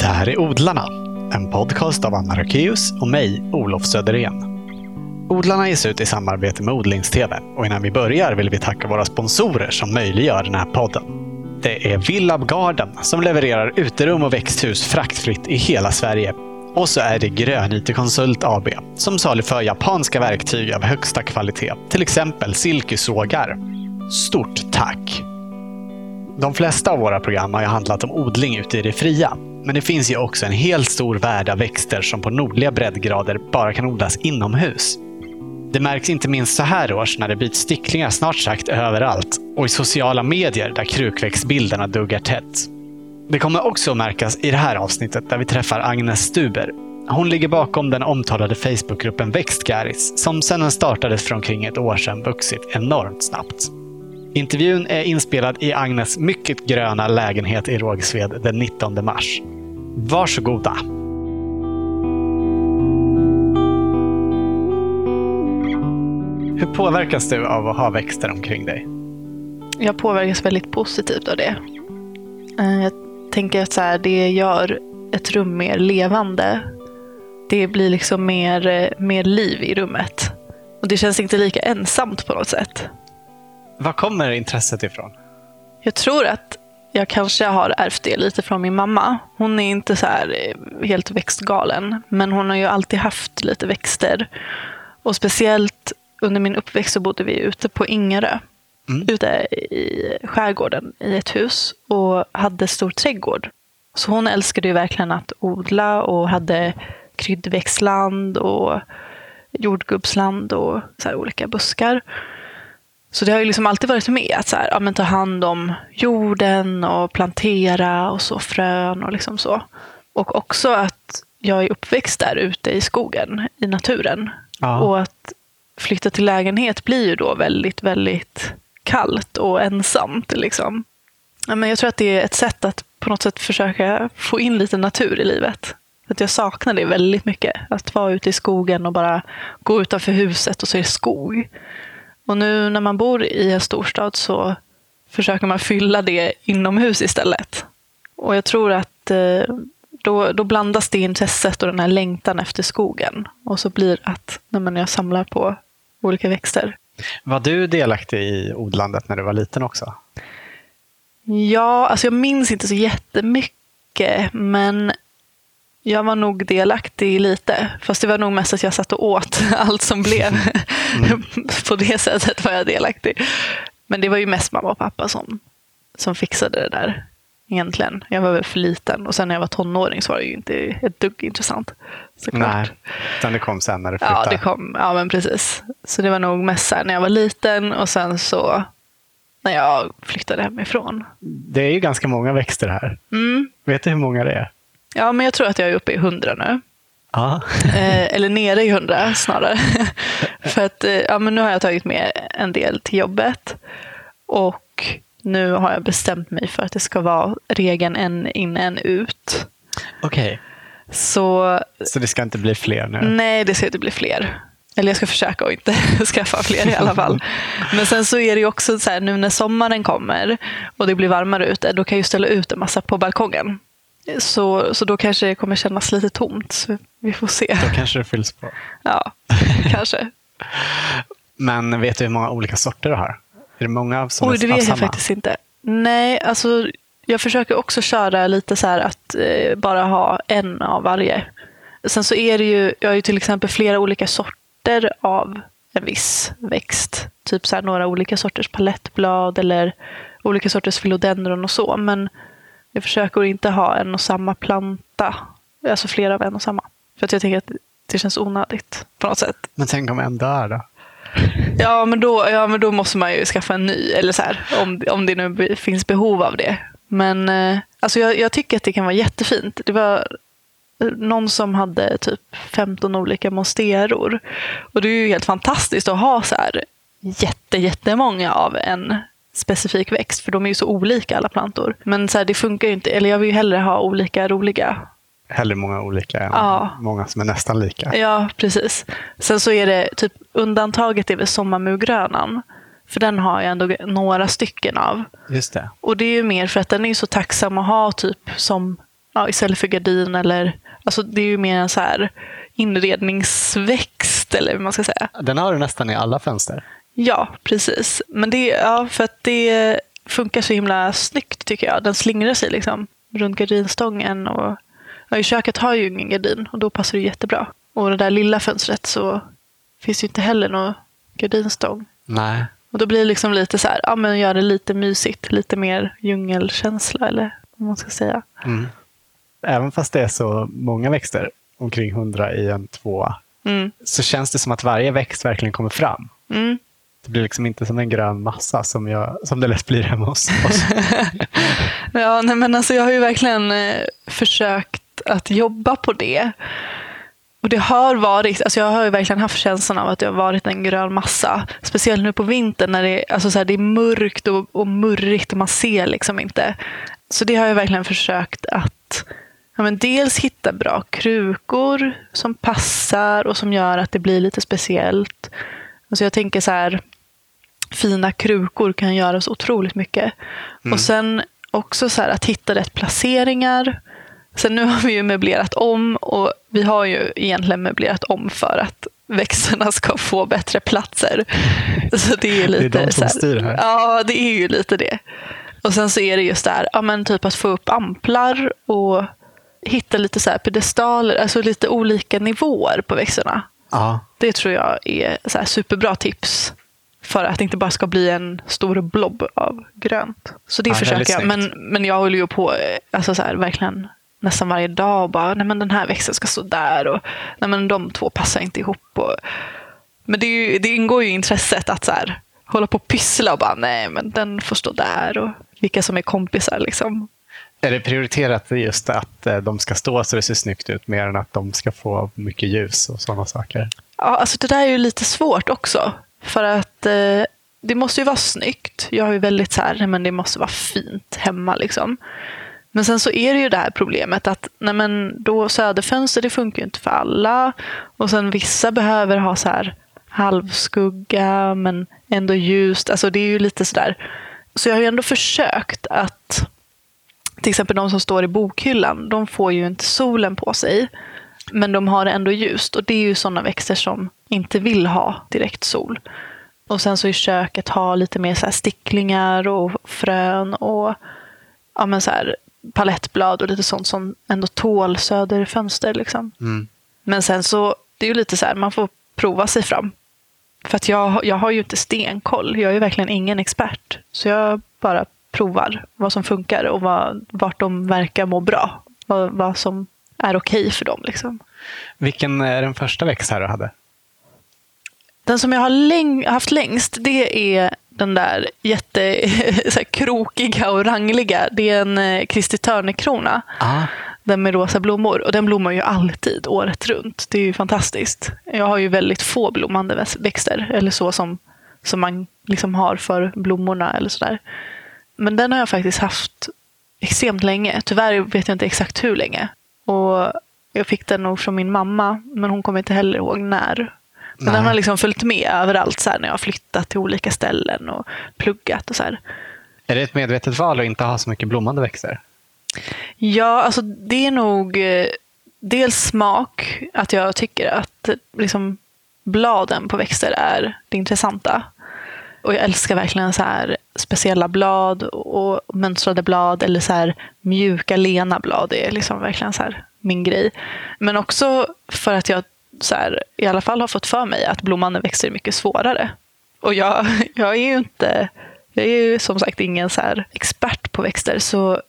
Det här är Odlarna, en podcast av Anna Rakeus och mig, Olof Söderén. Odlarna ges ut i samarbete med Odlingstv och innan vi börjar vill vi tacka våra sponsorer som möjliggör den här podden. Det är Villab Garden som levererar uterum och växthus fraktfritt i hela Sverige. Och så är det Grönyte Konsult AB som saluför japanska verktyg av högsta kvalitet, till exempel silkesågar. Stort tack! De flesta av våra program har ju handlat om odling ute i det fria. Men det finns ju också en helt stor värld av växter som på nordliga breddgrader bara kan odlas inomhus. Det märks inte minst så här års när det byts sticklingar snart sagt överallt och i sociala medier där krukväxtbilderna duggar tätt. Det kommer också märkas i det här avsnittet där vi träffar Agnes Stuber. Hon ligger bakom den omtalade Facebookgruppen Växtgäris som sedan den startades för omkring ett år sedan vuxit enormt snabbt. Intervjun är inspelad i Agnes mycket gröna lägenhet i Rågsved den 19 mars. Varsågoda! Hur påverkas du av att ha växter omkring dig? Jag påverkas väldigt positivt av det. Eh, jag tänker att så här, det gör ett rum mer levande. Det blir liksom mer, eh, mer liv i rummet. Och det känns inte lika ensamt på något sätt. Var kommer intresset ifrån? Jag tror att jag kanske har ärvt det lite från min mamma. Hon är inte så här eh, helt växtgalen, men hon har ju alltid haft lite växter. Och speciellt under min uppväxt så bodde vi ute på Ingerö. Mm. Ute i skärgården i ett hus och hade stor trädgård. Så hon älskade ju verkligen att odla och hade kryddväxtland och jordgubbsland och så här olika buskar. Så det har ju liksom alltid varit med att så här, ja, men ta hand om jorden och plantera och så frön och liksom så. Och också att jag är uppväxt där ute i skogen, i naturen. Ja. Och att flytta till lägenhet blir ju då väldigt, väldigt kallt och ensamt. Liksom. Ja, men jag tror att det är ett sätt att på något sätt försöka få in lite natur i livet. Att jag saknar det väldigt mycket. Att vara ute i skogen och bara gå utanför huset och så är det skog. Och nu när man bor i en storstad så försöker man fylla det inomhus istället. Och jag tror att eh, då, då blandas det intresset och den här längtan efter skogen. Och så blir det att när man jag samlar på olika växter. Var du delaktig i odlandet när du var liten också? Ja, alltså jag minns inte så jättemycket, men jag var nog delaktig lite. Fast det var nog mest att jag satt och åt allt som blev. På det sättet var jag delaktig. Men det var ju mest mamma och pappa som, som fixade det där. Egentligen. Jag var väl för liten. Och sen när jag var tonåring så var det ju inte ett dugg intressant. Såklart. Nej, utan det kom sen när du flyttade. Ja, det kom. Ja, men precis. Så det var nog mest så här när jag var liten och sen så när jag flyttade hemifrån. Det är ju ganska många växter här. Mm. Vet du hur många det är? Ja, men jag tror att jag är uppe i hundra nu. Ja. Eh, eller nere i hundra snarare. För att eh, ja, men nu har jag tagit med en del till jobbet. Och nu har jag bestämt mig för att det ska vara regeln en in, en ut. Okej, Så så det ska inte bli fler nu? nej, det ska inte bli fler. Eller jag ska försöka att inte skaffa fler i alla fall. Men sen så är det ju också så här nu när sommaren kommer och det blir varmare ute, då kan jag ju ställa ut en massa på balkongen. Så, så då kanske det kommer kännas lite tomt. Vi får se. Då kanske det fylls på. Ja, kanske. Men vet du hur många olika sorter du har? Är det många som Oj, det vet jag faktiskt inte. Nej, alltså jag försöker också köra lite så här att eh, bara ha en av varje. Sen så är det ju, jag har ju till exempel flera olika sorter av en viss växt. Typ så här några olika sorters palettblad eller olika sorters philodendron och så. Men jag försöker inte ha en och samma planta. Alltså flera av en och samma. För att jag tänker att det känns onödigt på något sätt. Men tänk om en dör då? Ja men, då, ja, men då måste man ju skaffa en ny, eller så här, om, om det nu finns behov av det. Men eh, alltså jag, jag tycker att det kan vara jättefint. Det var eh, någon som hade typ 15 olika monsteror. Och det är ju helt fantastiskt att ha så här jätte, jättemånga av en specifik växt. För de är ju så olika alla plantor. Men så här, det funkar ju inte. Eller jag vill ju hellre ha olika roliga Hellre många olika än Ja. många som är nästan lika. Ja, precis. Sen så är det typ undantaget är väl sommarmuggrönan. För den har jag ändå några stycken av. Just det. Och det är ju mer för att den är så tacksam att ha typ som ja, istället för gardin eller alltså det är ju mer en så här inredningsväxt eller hur man ska säga. Den har du nästan i alla fönster. Ja, precis. Men det, ja, för att det funkar så himla snyggt tycker jag. Den slingrar sig liksom runt gardinstången. Och, ja, I köket har ju ingen gardin och då passar det jättebra. Och det där lilla fönstret så finns ju inte heller någon gardinstång. Nej. Och då blir det liksom lite så här, ja men gör det lite mysigt, lite mer djungelkänsla eller vad man ska säga. Mm. Även fast det är så många växter, omkring hundra i en tvåa, Mm. så känns det som att varje växt verkligen kommer fram. Mm. Det blir liksom inte som en grön massa som, jag, som det lätt blir hemma hos oss. Ja, nej, men alltså jag har ju verkligen eh, försökt att jobba på det. Och det har varit, alltså jag har ju verkligen haft känslan av att det har varit en grön massa. Speciellt nu på vintern när det, alltså så här, det är mörkt och, och murrigt och man ser liksom inte. Så det har jag verkligen försökt att ja, men dels hitta bra krukor som passar och som gör att det blir lite speciellt. Alltså jag tänker så här, fina krukor kan göra så otroligt mycket. Och sen också så här att hitta rätt placeringar. Sen nu har vi ju möblerat om och vi har ju egentligen möblerat om för att växterna ska få bättre platser. Så det är lite det är de som så här, styr här. Ja, det är ju lite det. Och sen så är det just där, ja men typ att få upp amplar och hitta lite så här pedestaler, alltså lite olika nivåer på växterna. ja. Det tror jag är så här superbra tips för att det inte bara ska bli en stor blob av grönt. Så det Ja, försöker jag. Men, men jag håller ju på eh, alltså så här, verkligen nästan varje dag och bara, nej men den här växten ska stå där och nej men de två passar inte ihop. Och, men det, ju, det ingår ju i intresset att så här, hålla på och pyssla och bara, nej men den får stå där och vilka som är kompisar liksom. Är det prioriterat just att eh, de ska stå så det ser snyggt ut mer än att de ska få mycket ljus och sådana saker? Ja, alltså det där är ju lite svårt också. För att eh, det måste ju vara snyggt. Jag har ju väldigt så här, nej, men det måste vara fint hemma liksom. Men sen så är det ju det här problemet att nej men då söderfönster det funkar ju inte för alla. Och sen vissa behöver ha så här halvskugga men ändå ljust. Alltså det är ju lite sådär. Så jag har ju ändå försökt att till exempel de som står i bokhyllan, de får ju inte solen på sig. Men de har det ändå ljust och det är ju sådana växter som inte vill ha direkt sol. Och sen så i köket ha lite mer så här sticklingar och frön och ja, men så här palettblad och lite sånt som ändå tål söderfönster. Liksom. Mm. Men sen så, det är ju lite så här, man får prova sig fram. För att jag, jag har ju inte stenkoll. Jag är ju verkligen ingen expert. Så jag bara provar vad som funkar och vad, vart de verkar må bra. Vad, vad som är okej för dem. Liksom. Vilken är den första växt här du hade? Den som jag har läng- haft längst, det är den där jätte så här, krokiga och rangliga. Det är en eh, Kristi Törnekrona. Ah. Den med rosa blommor. Och den blommar ju alltid, året runt. Det är ju fantastiskt. Jag har ju väldigt få blommande växter. Eller så som, som man liksom har för blommorna eller sådär. Men den har jag faktiskt haft extremt länge. Tyvärr vet jag inte exakt hur länge. Och jag fick den nog från min mamma, men hon kommer inte heller ihåg när. Men Nej. den har liksom följt med överallt så här, när jag har flyttat till olika ställen och pluggat och så här. Är det ett medvetet val att inte ha så mycket blommande växter? Ja, alltså det är nog eh, dels smak, att jag tycker att eh, liksom, bladen på växter är det intressanta. Och jag älskar verkligen så här speciella blad och mönstrade blad eller så här mjuka lena blad. Det är liksom verkligen så här min grej. Men också för att jag så här, i alla fall har fått för mig att blommande växter är mycket svårare. Och jag, jag är ju inte, jag är ju som sagt ingen så här expert på växter så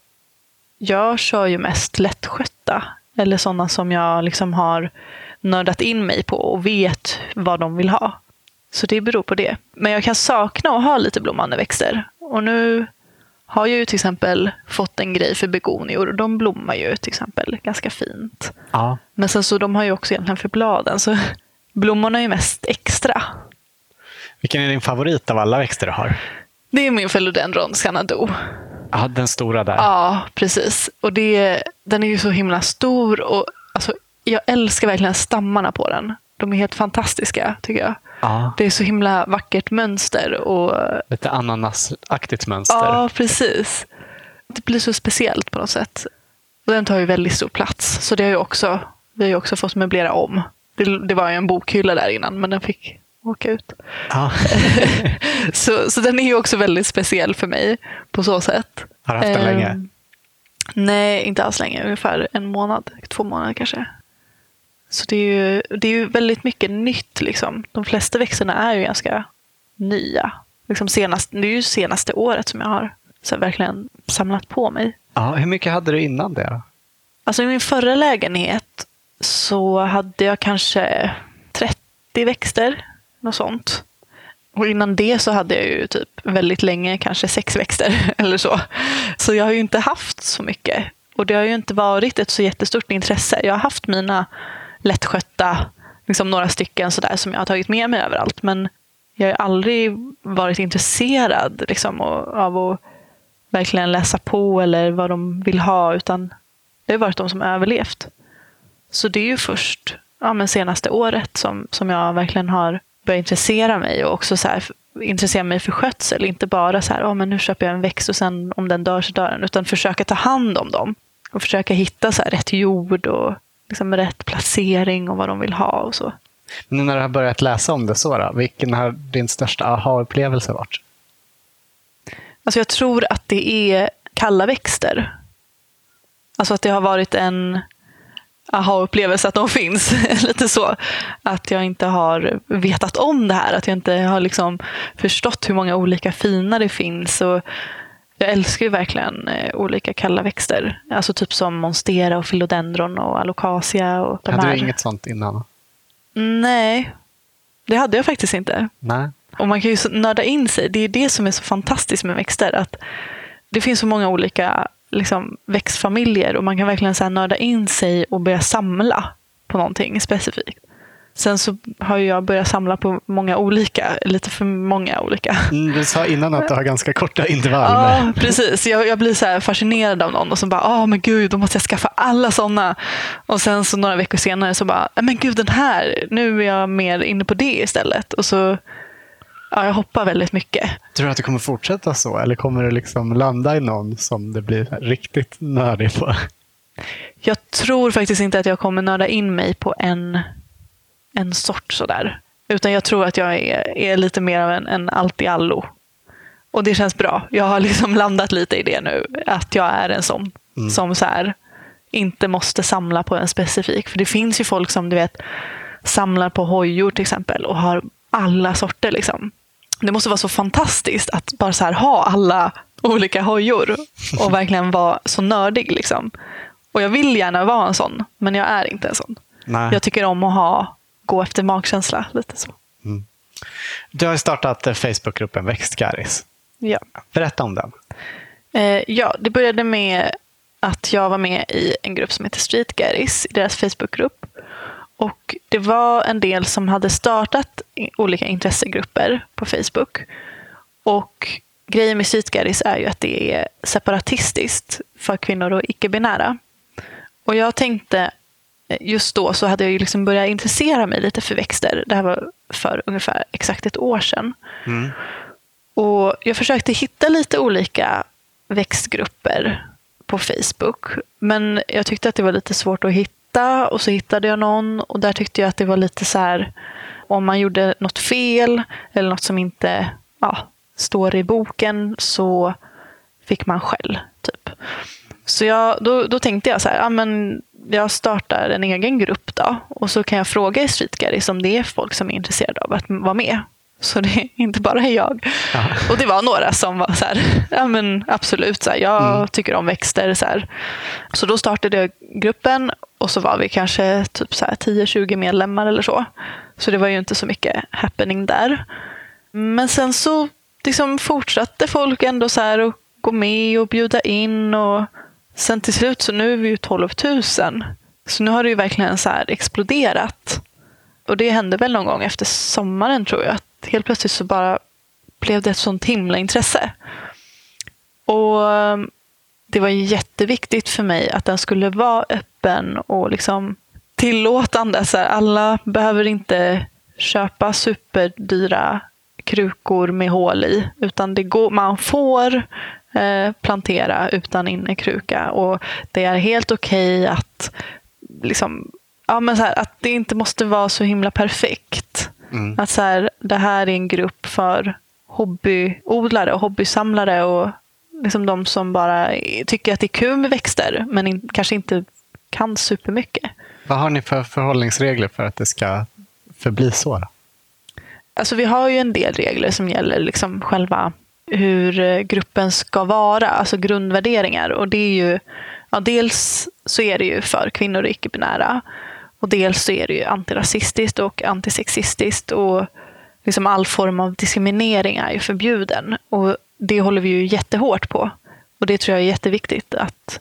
jag kör ju mest lättskötta. Eller sådana som jag liksom har nördat in mig på och vet vad de vill ha. Så det beror på det. Men jag kan sakna att ha lite blommande växter. Och nu har jag ju till exempel fått en grej för begonior. De blommar ju till exempel ganska fint. Ja. Men sen så de har ju också egentligen för bladen. Så blommorna är ju mest extra. Vilken är din favorit av alla växter du har? Det är min philodendron Xanadu. Ja, den stora där. Ja, precis. Och det, den är ju så himla stor. Och, alltså, jag älskar verkligen stammarna på den. De är helt fantastiska, tycker jag. Ja. Det är så himla vackert mönster. Och, Lite ananasaktigt mönster. ja, precis. Det blir så speciellt på något sätt. Och den tar ju väldigt stor plats. Så det har ju också, vi har ju också fått möblera om. Det, det var ju en bokhylla där innan, men den fick åka ut. Ja. så, så den är ju också väldigt speciell för mig på så sätt. Har du haft den Ehm, länge? Nej, inte alls länge. Ungefär en månad, två månader kanske. Så det är ju, det är ju väldigt mycket nytt. Liksom. De flesta växterna är ju ganska nya. Liksom senast, det är ju senaste året som jag har så verkligen samlat på mig. Ja, hur mycket hade du innan det? Då? Alltså i min förra lägenhet så hade jag kanske 30 växter. Något sånt. Och innan det så hade jag ju typ väldigt länge kanske sex växter eller så. Så jag har ju inte haft så mycket. Och det har ju inte varit ett så jättestort intresse. Jag har haft mina lättskötta, liksom några stycken sådär som jag har tagit med mig överallt. Men jag har aldrig varit intresserad liksom, av att verkligen läsa på eller vad de vill ha. Utan det har varit de som överlevt. Så det är ju först ja, men senaste året som, som jag verkligen har börjat intressera mig och också så här, intressera mig för skötsel. Inte bara så här, oh, men nu köper jag en växt och sen om den dör så dör den. Utan försöka ta hand om dem. Och försöka hitta så här, rätt jord och liksom rätt placering och vad de vill ha och så. Nu när du har börjat läsa om det så, då, vilken har din största aha-upplevelse varit? Alltså jag tror att det är kalla växter. Alltså att det har varit en aha-upplevelse att de finns. Lite så. Att jag inte har vetat om det här. Att jag inte har liksom förstått hur många olika fina det finns. Och jag älskar ju verkligen eh, olika kalla växter. Alltså typ som monstera och philodendron och alocasia. Och de hade här. du inget sånt innan? Nej, det hade jag faktiskt inte. Nej. Och man kan ju nörda in sig. Det är det som är så fantastiskt med växter. Att det finns så många olika liksom, växtfamiljer och man kan verkligen så här, nörda in sig och börja samla på någonting specifikt. Sen så har jag börjat samla på många olika, lite för många olika. Mm, du sa innan att du har ganska korta intervall. Ja, precis. Jag, jag blir så fascinerad av någon och så bara, ah men gud, då måste jag skaffa alla sådana. Och sen så några veckor senare så bara, "Ah, men gud den här, nu är jag mer inne på det istället. Och så, ja, jag hoppar väldigt mycket. Tror du att du kommer fortsätta så? Eller kommer du liksom landa i någon som det blir riktigt nördig på? Jag tror faktiskt inte att jag kommer nörda in mig på en, en sort sådär. Utan jag tror att jag är, är lite mer av en, en allt-i-allo. Och det känns bra. Jag har liksom landat lite i det nu. Att jag är en sån som så här, inte måste samla på en specifik. För det finns ju folk som du vet samlar på hojor till exempel och har alla sorter. Liksom. Det måste vara så fantastiskt att bara så här ha alla olika hojor och verkligen vara så nördig. Liksom. Och jag vill gärna vara en sån, men jag är inte en sån. Nej. Jag tycker om att ha, gå efter magkänsla. Lite så. Du har startat eh, Facebookgruppen Växtgaris. Ja. Berätta om den. Eh, ja, det började med att jag var med i en grupp som heter Street Garris, i deras Facebookgrupp. Och det var en del som hade startat olika intressegrupper på Facebook. Och grejen med Street Garris är ju att det är separatistiskt för kvinnor och icke-binära. Och jag tänkte, just då så hade jag ju liksom börjat intressera mig lite för växter. Det här var för ungefär exakt ett år sedan. Och jag försökte hitta lite olika växtgrupper på Facebook. Men jag tyckte att det var lite svårt att hitta och så hittade jag någon och där tyckte jag att det var lite så här om man gjorde något fel eller något som inte ja, står i boken så fick man skäll. Typ. Så jag, då, då tänkte jag så här, ja, men jag startar en egen grupp då och så kan jag fråga i Street Garris om det är folk som är intresserade av att vara med. Så det är inte bara är jag. Och det var några som var så här, ja men absolut, så här, jag tycker om växter. Så, här. så då startade jag gruppen och så var vi kanske typ så här 10-20 medlemmar eller så. Så det var ju inte så mycket happening där. Men sen så liksom fortsatte folk ändå så här att gå med och bjuda in. och Sen till slut så nu är vi ju 12 000. Så nu har det ju verkligen så här exploderat. Och det hände väl någon gång efter sommaren tror jag. Att helt plötsligt så bara blev det ett sånt himla intresse. Och ehm, det var jätteviktigt för mig att den skulle vara öppen och liksom tillåtande. Så här, alla behöver inte köpa superdyra krukor med hål i. Utan det går, man får plantera utan innekruka. Och det är helt okej okay att, liksom, ja, men så här, att det inte måste vara så himla perfekt. Mm. Att så här, det här är en grupp för hobbyodlare och hobbysamlare och liksom de som bara tycker att det är kul med växter men in, kanske inte kan supermycket. Vad har ni för förhållningsregler för att det ska förbli så? Alltså vi har ju en del regler som gäller liksom själva hur eh, gruppen ska vara, alltså grundvärderingar. Och det är ju, ja, dels så är det ju för kvinnor och icke-binära. Och dels så är det ju antirasistiskt och antisexistiskt. Och liksom all form av diskriminering är ju förbjuden. Och det håller vi ju jättehårt på. Och det tror jag är jätteviktigt. att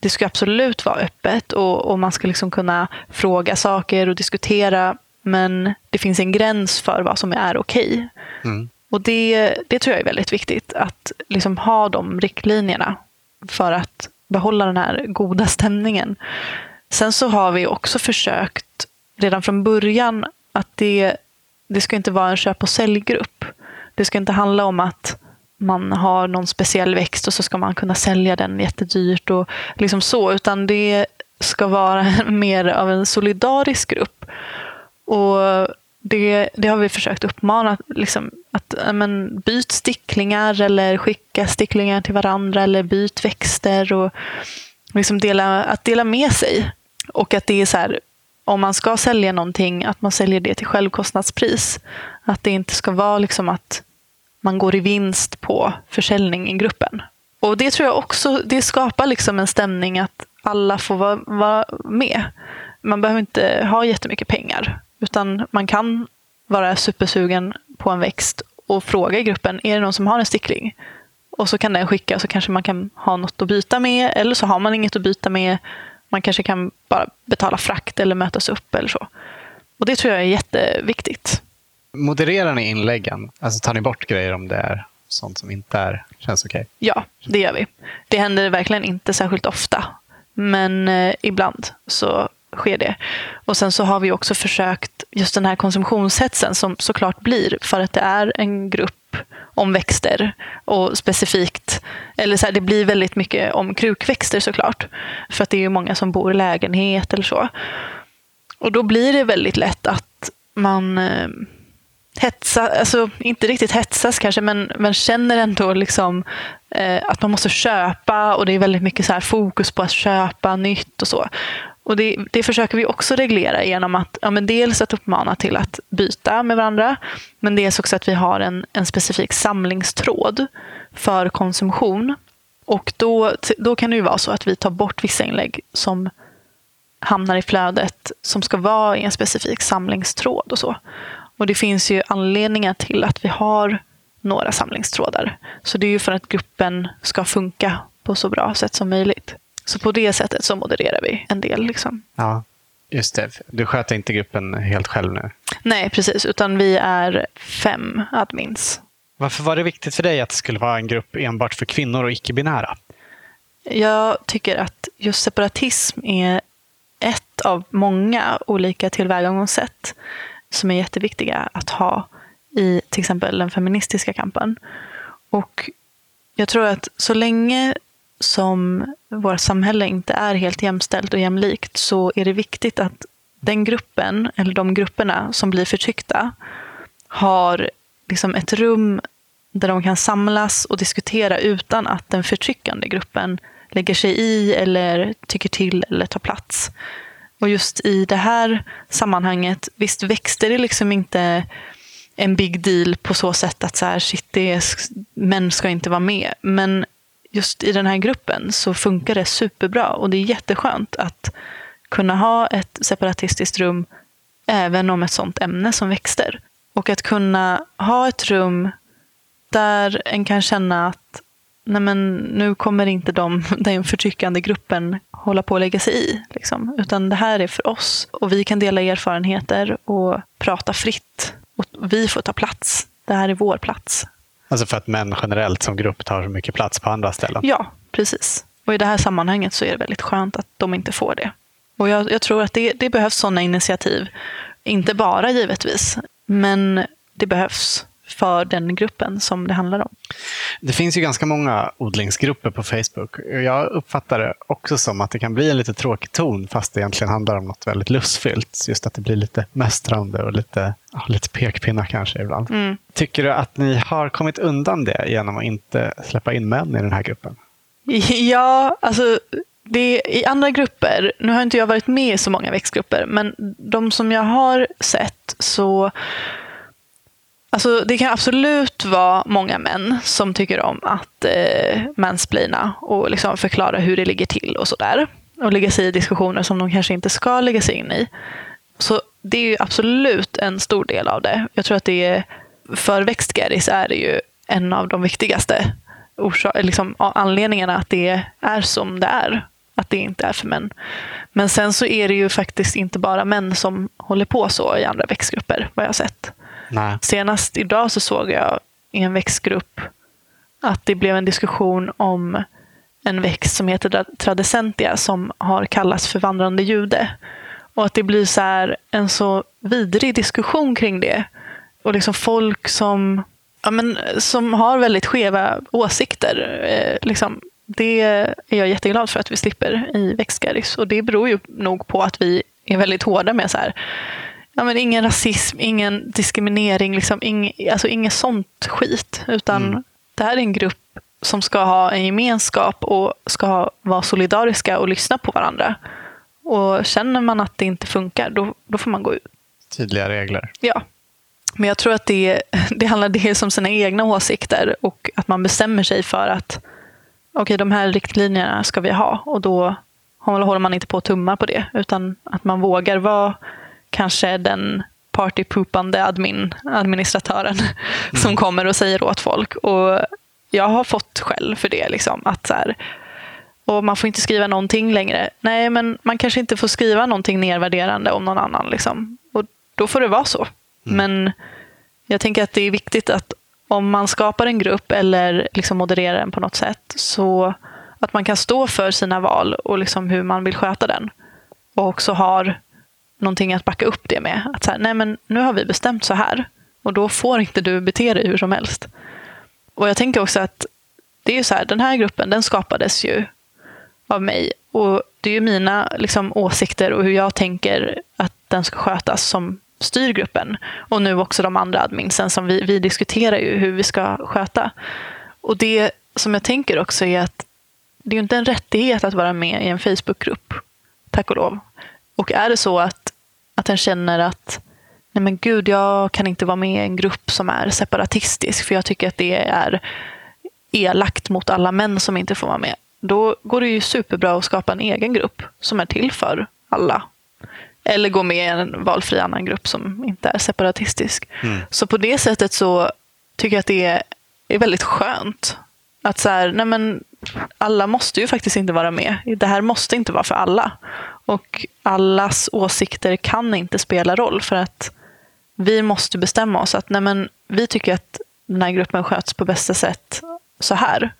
Det ska absolut vara öppet och, och man ska liksom kunna fråga saker och diskutera. Men det finns en gräns för vad som är okej. Okay. Mm. Och det, det tror jag är väldigt viktigt. Att liksom ha de riktlinjerna för att behålla den här goda stämningen. Sen så har vi också försökt redan från början att det, det ska inte vara en köp och säljgrupp. Det ska inte handla om att man har någon speciell växt och så ska man kunna sälja den jättedyrt och liksom så, utan det ska vara mer av en solidarisk grupp. Och det, det har vi försökt uppmana, liksom, att men, byt sticklingar eller skicka sticklingar till varandra eller byt växter och liksom dela, att dela med sig. Och att det är så här, om man ska sälja någonting, att man säljer det till självkostnadspris. Att det inte ska vara liksom att man går i vinst på försäljning i gruppen. Och det tror jag också, det skapar liksom en stämning att alla får vara, vara med. Man behöver inte ha jättemycket pengar, utan man kan vara supersugen på en växt och fråga i gruppen, är det någon som har en stickling? Och så kan den skicka så kanske man kan ha något att byta med, eller så har man inget att byta med. Man kanske kan bara betala frakt eller mötas upp eller så. Och det tror jag är jätteviktigt. Modererar ni inläggen? Alltså tar ni bort grejer om det är sånt som inte är, känns okej? Okay? Ja, det gör vi. Det händer verkligen inte särskilt ofta. Men eh, ibland så sker det. Och sen så har vi också försökt, just den här konsumtionshetsen som såklart blir för att det är en grupp om växter och specifikt, eller så här, det blir väldigt mycket om krukväxter såklart. För att det är ju många som bor i lägenhet eller så. Och då blir det väldigt lätt att man eh, hetsa, alltså inte riktigt hetsas kanske, men, men känner ändå liksom, eh, att man måste köpa och det är väldigt mycket så här fokus på att köpa nytt och så. Och det, det försöker vi också reglera genom att ja, men dels att uppmana till att byta med varandra, men dels också att vi har en, en specifik samlingstråd för konsumtion. Och då, då kan det ju vara så att vi tar bort vissa inlägg som hamnar i flödet som ska vara i en specifik samlingstråd och så. Och det finns ju anledningar till att vi har några samlingstrådar. Så det är ju för att gruppen ska funka på så bra sätt som möjligt. Så på det sättet så modererar vi en del. Liksom. Ja, just det. Du sköter inte gruppen helt själv nu? Nej, precis. Utan vi är fem admins. Varför var det viktigt för dig att det skulle vara en grupp enbart för kvinnor och icke-binära? Jag tycker att just separatism är ett av många olika tillvägagångssätt som är jätteviktiga att ha i till exempel den feministiska kampen. Och jag tror att så länge som vårt samhälle inte är helt jämställt och jämlikt så är det viktigt att den gruppen, eller de grupperna som blir förtryckta, har liksom ett rum där de kan samlas och diskutera utan att den förtryckande gruppen lägger sig i eller tycker till eller tar plats. Och just i det här sammanhanget, visst växte det liksom inte en big deal på så sätt att så här, shit, det är, män ska inte vara med. Men just i den här gruppen så funkar det superbra och det är jätteskönt att kunna ha ett separatistiskt rum även om ett sånt ämne som växter. Och att kunna ha ett rum där en kan känna att nej men, nu kommer inte de, den förtryckande gruppen hålla på att lägga sig i. Liksom. Utan det här är för oss. Och vi kan dela erfarenheter och prata fritt. Och vi får ta plats. Det här är vår plats. Alltså för att män generellt som grupp tar så mycket plats på andra ställen? Ja, precis. Och i det här sammanhanget så är det väldigt skönt att de inte får det. Och jag, jag tror att det, det behövs sådana initiativ. Inte bara givetvis, men det behövs för den gruppen som det handlar om. Det finns ju ganska många odlingsgrupper på Facebook. Jag uppfattar det också som att det kan bli en lite tråkig ton fast det egentligen handlar om något väldigt lustfyllt. Just att det blir lite mästrande och lite, ja, lite pekpinnar kanske ibland. Mm. Tycker du att ni har kommit undan det genom att inte släppa in män i den här gruppen? Ja, alltså det, I andra grupper, nu har inte jag varit med i så många växtgrupper, men de som jag har sett så Alltså, det kan absolut vara många män som tycker om att eh, mansplaina och liksom förklara hur det ligger till och sådär. Och lägga sig i diskussioner som de kanske inte ska lägga sig in i. Så det är ju absolut en stor del av det. Jag tror att det är, för växtgäris är det ju en av de viktigaste liksom, anledningarna att det är som det är. Att det inte är för män. Men sen så är det ju faktiskt inte bara män som håller på så i andra växtgrupper, vad jag har sett. Nej. Senast idag så såg jag i en växtgrupp att det blev en diskussion om en växt som heter Tradecentia som har kallats för vandrande jude. Och att det blir så en så vidrig diskussion kring det. Och liksom folk som, ja men, som har väldigt skeva åsikter. Eh, liksom, det är jag jätteglad för att vi slipper i Växtgaris. Och det beror ju nog på att vi är väldigt hårda med så här, ja, men ingen rasism, ingen diskriminering, liksom, ing, alltså inget sånt skit. Utan mm. det här är en grupp som ska ha en gemenskap och ska vara solidariska och lyssna på varandra. Och känner man att det inte funkar, då, då får man gå ut. Tydliga regler. Ja. Men jag tror att det, det handlar dels om sina egna åsikter och att man bestämmer sig för att okej, okay, de här riktlinjerna ska vi ha och då håller man inte på att tumma på det utan att man vågar vara kanske den partypoopande admin, administratören mm. som kommer och säger åt folk. Och jag har fått skäll för det. Liksom, att så här, och man får inte skriva någonting längre. Nej, men man kanske inte får skriva någonting nedvärderande om någon annan. Liksom. Och då får det vara så. Mm. Men jag tänker att det är viktigt att om man skapar en grupp eller liksom modererar den på något sätt, så att man kan stå för sina val och liksom hur man vill sköta den. Och också har någonting att backa upp det med. Att så här, nej men nu har vi bestämt så här och då får inte du bete dig hur som helst. Och jag tänker också att det är ju så här, den här gruppen den skapades ju av mig och det är ju mina liksom, åsikter och hur jag tänker att den ska skötas som styr gruppen. Och nu också de andra adminsen som vi, vi diskuterar ju hur vi ska sköta. Och det som jag tänker också är att det är ju inte en rättighet att vara med i en Facebookgrupp, tack och lov. Och är det så att, att den känner att nej men gud, jag kan inte vara med i en grupp som är separatistisk för jag tycker att det är elakt mot alla män som inte får vara med. Då går det ju superbra att skapa en egen grupp som är till för alla. Eller gå med i en valfri annan grupp som inte är separatistisk. Mm. Så på det sättet så tycker jag att det är, är väldigt skönt. Att så här, nej men alla måste ju faktiskt inte vara med. Det här måste inte vara för alla. Och allas åsikter kan inte spela roll för att vi måste bestämma oss att nej men, vi tycker att den här gruppen sköts på bästa sätt så här.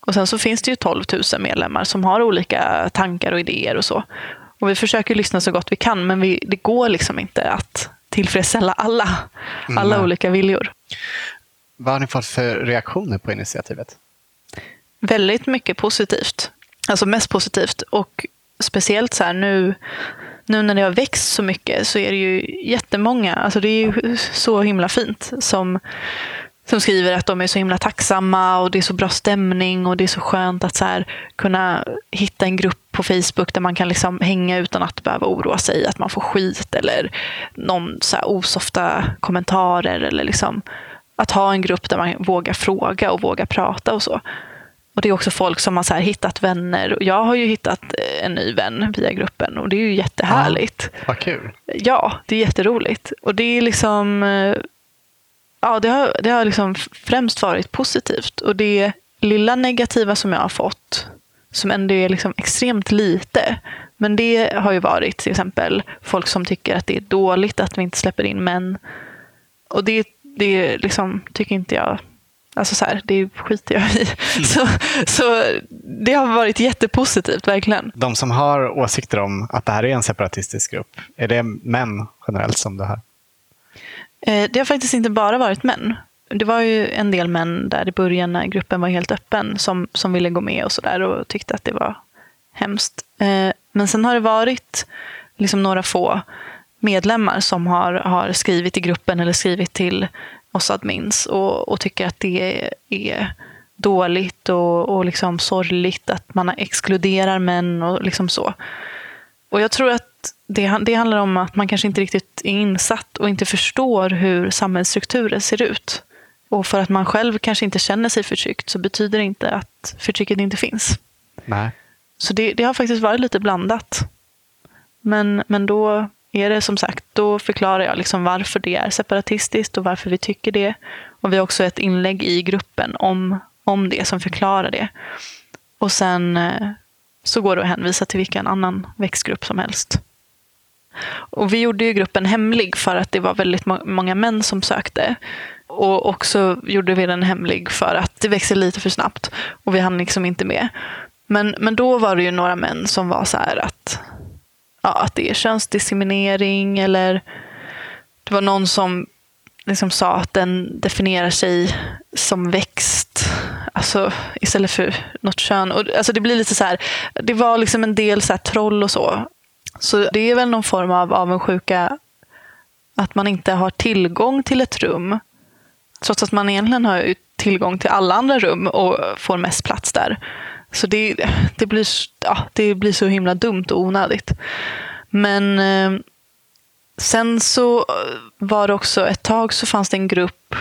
Och sen så finns det ju 12 000 medlemmar som har olika tankar och idéer och så. Och vi försöker lyssna så gott vi kan men vi, det går liksom inte att tillfredsställa alla, alla mm. olika viljor. Vad har ni fått för reaktioner på initiativet? Väldigt mycket positivt. Alltså mest positivt. Och speciellt så här nu, nu när det har växt så mycket så är det ju jättemånga, alltså det är ju så himla fint som, som skriver att de är så himla tacksamma och det är så bra stämning och det är så skönt att så här, kunna hitta en grupp på Facebook där man kan liksom hänga utan att behöva oroa sig att man får skit eller någon så här osofta kommentarer eller liksom att ha en grupp där man vågar fråga och vågar prata och så. Och Det är också folk som har så hittat vänner. Jag har ju hittat eh, en ny vän via gruppen och det är ju jättehärligt. Ja, vad kul. Ja, det är jätteroligt. Och det är liksom... Eh, ja, det har, det har liksom främst varit positivt. Och det lilla negativa som jag har fått, som ändå är liksom extremt lite, men det har ju varit till exempel folk som tycker att det är dåligt att vi inte släpper in män. Och det, det liksom, tycker inte jag Alltså så här, det skiter jag i. Mm. Så, så det har varit jättepositivt, verkligen. De som har åsikter om att det här är en separatistisk grupp, är det män generellt som det här? Eh, det har faktiskt inte bara varit män. Det var ju en del män där i början när gruppen var helt öppen som, som ville gå med och sådär och tyckte att det var hemskt. Eh, men sen har det varit liksom några få medlemmar som har, har skrivit i gruppen eller skrivit till oss admins och, och tycker att det är dåligt och, och liksom sorgligt att man exkluderar män och liksom så. Och jag tror att det, det handlar om att man kanske inte riktigt är insatt och inte förstår hur samhällsstrukturer ser ut. Och för att man själv kanske inte känner sig förtryckt så betyder det inte att förtrycket inte finns. Nej. Så det, det har faktiskt varit lite blandat. Men, men då är det som sagt, då förklarar jag liksom varför det är separatistiskt och varför vi tycker det. Och vi har också ett inlägg i gruppen om, om det som förklarar det. Och sen eh, så går det att hänvisa till vilken annan växtgrupp som helst. Och vi gjorde ju gruppen hemlig för att det var väldigt många män som sökte. Och också gjorde vi den hemlig för att det växer lite för snabbt och vi hann liksom inte med. Men, men då var det ju några män som var så här att, ja, att det är könsdiskriminering eller det var någon som liksom sa att den definierar sig som växt. Alltså istället för något kön. Och, alltså det blir lite så här, det var liksom en del så här troll och så. Så det är väl någon form av avundsjuka att man inte har tillgång till ett rum. Trots att man egentligen har tillgång till alla andra rum och får mest plats där. Så det, det, blir, ja, det blir så himla dumt och onödigt. Men eh, sen så var det också ett tag så fanns det en grupp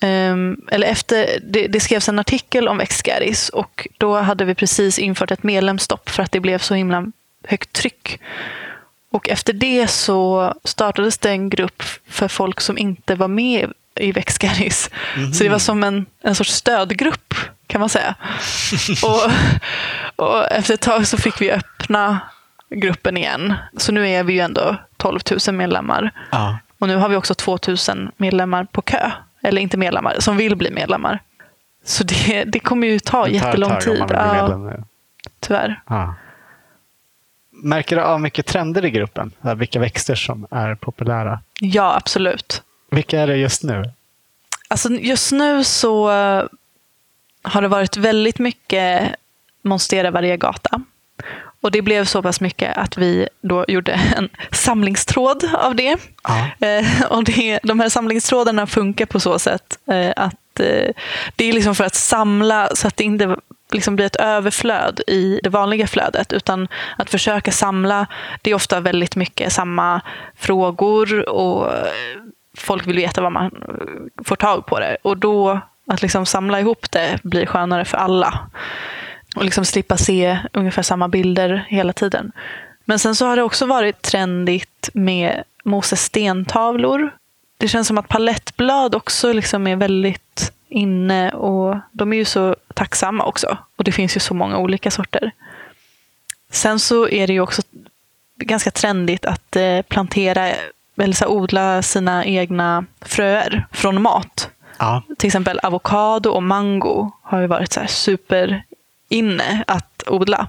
Um, eller efter, det, det, skrevs en artikel om Excaris och då hade vi precis infört ett medlemsstopp för att det blev så himla högt tryck. Och efter det så startades det en grupp för folk som inte var med i Växgaris. Mm. Så det var som en, en sorts stödgrupp kan man säga. och, och efter ett tag så fick vi öppna gruppen igen. Så nu är vi ju ändå 12 000 medlemmar. Ja. Och nu har vi också 2 000 medlemmar på kö. Eller inte medlemmar, som vill bli medlemmar. Så det, det kommer ju ta det jättelång tid. Ja, tyvärr. Ja. Märker du av mycket trender i gruppen? Vilka växter som är populära? Ja, absolut. Vilka är det just nu? Alltså just nu så har det varit väldigt mycket Monstera variegata. Och det blev så pass mycket att vi då gjorde en samlingstråd av det. Eh, och det, de här samlingstrådarna funkar på så sätt eh, att eh, det är liksom för att samla så att det inte liksom blir ett överflöd i det vanliga flödet utan att försöka samla. Det är ofta väldigt mycket samma frågor och folk vill veta vad man får tag på det. Och då att liksom samla ihop det blir skönare för alla. Och liksom slippa se ungefär samma bilder hela tiden. Men sen så har det också varit trendigt med Moses stentavlor. Det känns som att palettblad också liksom är väldigt inne och de är ju så tacksamma också. Och det finns ju så många olika sorter. Sen så är det ju också ganska trendigt att eh, plantera eller så odla sina egna fröer från mat. Ja. Till exempel avokado och mango har ju varit så super inne att odla.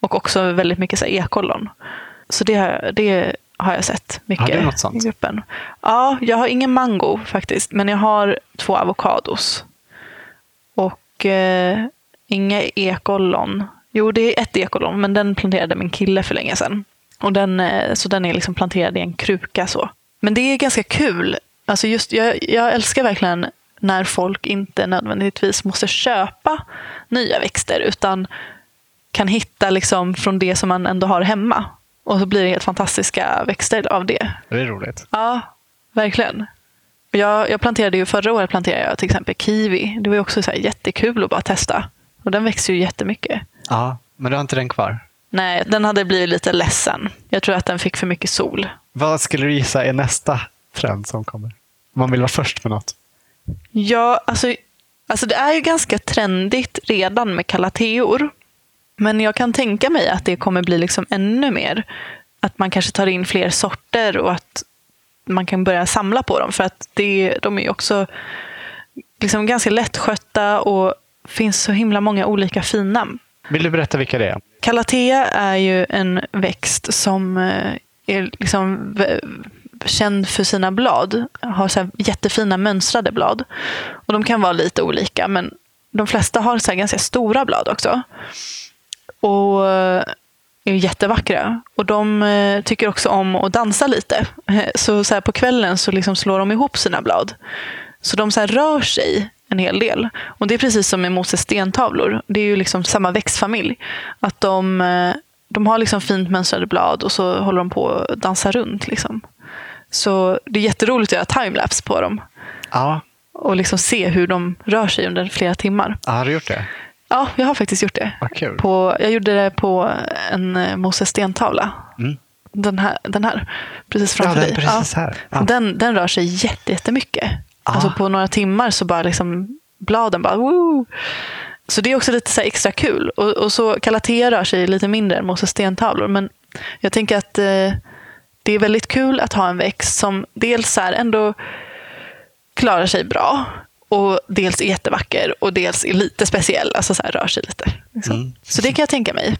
Och också väldigt mycket så här ekollon. Så det, det har jag sett mycket har sånt? i gruppen. Ja, jag har ingen mango faktiskt, men jag har två avokados. Och eh, inga ekollon. Jo, det är ett ekollon, men den planterade min kille för länge sedan. Och den, eh, så den är liksom planterad i en kruka. så. Men det är ganska kul. Alltså just, jag, jag älskar verkligen när folk inte nödvändigtvis måste köpa nya växter utan kan hitta liksom från det som man ändå har hemma. Och så blir det helt fantastiska växter av det. Det är roligt. Ja, verkligen. Jag, jag planterade ju förra året planterade jag till exempel kiwi. Det var ju också så jättekul att bara testa. Och den växer ju jättemycket. Ja, men du har inte den kvar? Nej, den hade blivit lite ledsen. Jag tror att den fick för mycket sol. Vad skulle du gissa är nästa trend som kommer? Man vill vara först med något. Ja, alltså, alltså det är ju ganska trendigt redan med kalateor. Men jag kan tänka mig att det kommer bli liksom ännu mer. Att man kanske tar in fler sorter och att man kan börja samla på dem. För att det, de är ju också liksom ganska lättskötta och finns så himla många olika fina. Vill du berätta vilka det är? Calathea är ju en växt som eh, är liksom känd för sina blad. Har så här jättefina mönstrade blad. Och De kan vara lite olika, men de flesta har så här ganska stora blad också. Och eh, är jättevackra. Och de eh, tycker också om att dansa lite. Eh, så, så här på kvällen så liksom slår de ihop sina blad. Så de så här rör sig en hel del. Och Det är precis som med Moses stentavlor. Det är ju liksom samma växtfamilj. Att de, de har liksom fint mönstrade blad och så håller de på att dansa runt. Liksom. Så det är jätteroligt att göra timelapse på dem. Ja. Och liksom se hur de rör sig under flera timmar. ja, har du gjort det? Ja, jag har faktiskt gjort det. Vad kul. På, jag gjorde det på en eh, Moses stentavla. Mm. Den, här, den här, precis Ja, framför den är dig. precis här. Ja. Den, den rör sig jätte, jättemycket. Ah. Alltså på några timmar så bara liksom bladen bara woo. Så det är också lite så extra kul. Och, och så Calathea rör sig lite mindre än Moses stentavlor. Men jag tänker att eh, det är väldigt kul att ha en växt som dels här ändå klarar sig bra och dels är jättevacker och dels är lite speciell, alltså så här rör sig lite. Liksom. Mm. Så det kan jag tänka mig.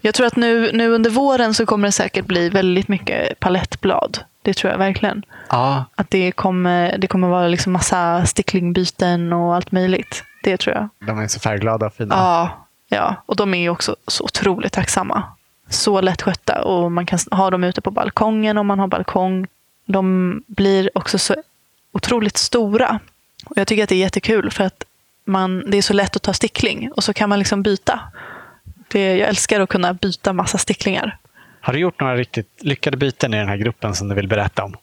Jag tror att nu, nu under våren så kommer det säkert bli väldigt mycket palettblad. Det tror jag verkligen. Ja, Att det kommer, det kommer vara liksom massa sticklingbiten och allt möjligt. Det tror jag. de är så färgglada och fina. Ja, ja. och de är ju också så otroligt tacksamma. Så lättskötta och man kan ha dem ute på balkongen om man har balkong. De blir också så otroligt stora. Och jag tycker att det är jättekul för att man, det är så lätt att ta stickling och så kan man liksom byta. Det, jag älskar att kunna byta massa sticklingar. Har du gjort några riktigt lyckade byten i den här gruppen som du vill berätta om?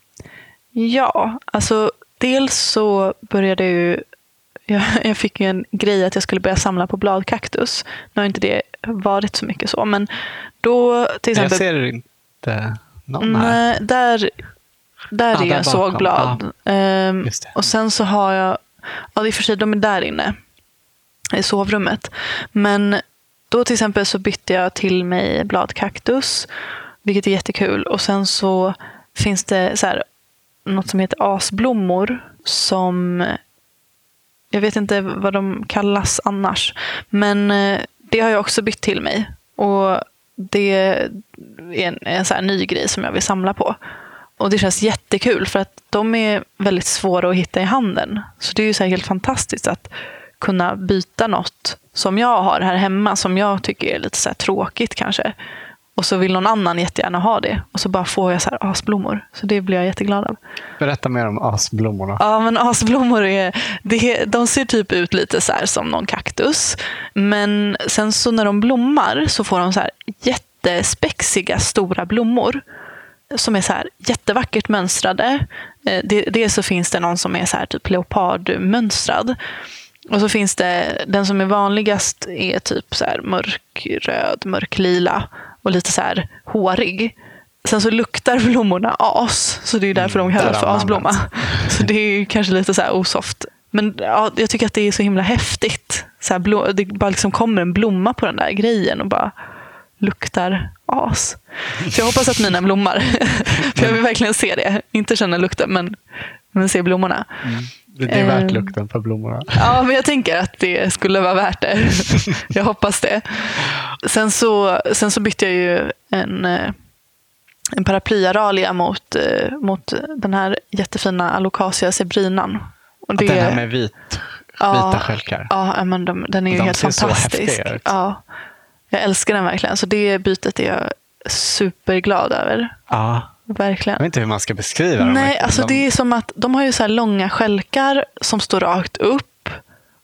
Ja, alltså dels så började jag ju... Jag, jag fick ju en grej att jag skulle börja samla på bladkaktus. Nu har inte det varit så mycket så, men då till Jag exempel... ser inte någon här. Nej, där, där Ah, är där en sågblad. bakom. Ehm, och sen så har jag... Ja, i och för sig, de är där inne. I sovrummet. Men då till exempel så bytte jag till mig bladkaktus. Vilket är jättekul. Och sen så finns det så här, något som heter asblommor. Som... Jag vet inte vad de kallas annars. Men eh, det har jag också bytt till mig. Och det är en, en så här ny grej som jag vill samla på. Och det känns jättekul för att de är väldigt svåra att hitta i handeln. Så det är ju så här helt fantastiskt att kunna byta något som jag har här hemma som jag tycker är lite så här tråkigt kanske. Och så vill någon annan jättegärna ha det. Och så bara får jag så här asblommor. Så det blir jag jätteglad av. Berätta mer om asblommorna. Ja, men asblommor är, det, de ser typ ut lite så som någon kaktus. Men sen så när de blommar så får de så här jättespexiga stora blommor. Som är så här jättevackert mönstrade. Eh, dels så finns det någon som är så här typ leopardmönstrad. Och så finns det, den som är vanligast är typ så här mörkröd, mörklila och lite så här hårig. Sen så luktar blommorna as, så det är därför de Mm, kallas för asblomma. Så det är ju kanske lite så här osoft. Men ja, jag tycker att det är så himla häftigt. Så här, blå, det bara liksom kommer en blomma på den där grejen och bara luktar as. Så jag hoppas att mina blommar. För jag vill verkligen se det. Inte känna lukten, men, men se blommorna. Det är värt Ehm. lukten på blommorna. Ja, men jag tänker att det skulle vara värt det. Jag hoppas det. Sen så, sen så bytte jag ju en, eh, en paraplyaralia mot, eh, mot den här jättefina Alocasia zebrinan. Och Den här med vit, Ja. vita stjälkar. Ja, men de, den är ju De helt fantastisk. Ja, jag älskar den verkligen. Så det bytet är jag superglad över. Ja. Verkligen. Jag vet inte hur man ska beskriva dem. Nej, alltså De- det är som att de har ju så långa skälkar som står rakt upp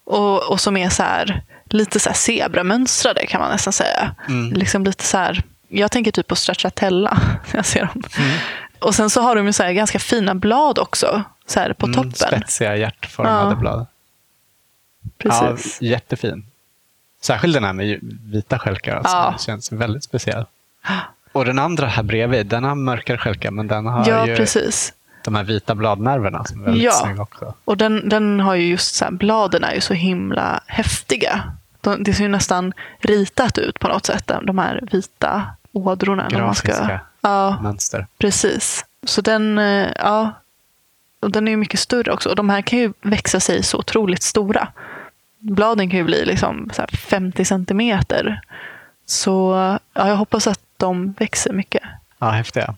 och, och som är så här lite så här zebramönstrade kan man nästan säga. Mm. Liksom lite så här, jag tänker typ på stracciatella när jag ser dem. Mm. Och sen så har de ju så ganska fina blad också så här på Mm, toppen. Spetsiga hjärtformade Ja. blad. Precis. Ja, jättefin. Särskilt den här med vita stjälkar. Alltså. Ja. Det känns väldigt speciell. Och den andra här bredvid, den har mörkare stjälkar men den har Ja, ju precis. de här vita bladnerverna som är väldigt Ja. snygga också. Och den, den har ju just så här, bladen är ju så himla häftiga. De, det ser ju nästan ritat ut på något sätt, de här vita ådrorna. när man ska, Grafiska ja, mönster. precis. Så den, eh, ja, och den är ju mycket större också. Och de här kan ju växa sig så otroligt stora. Bladen kan ju bli liksom så här 50 centimeter. Så ja, jag hoppas att de växer mycket. Ja, häftiga.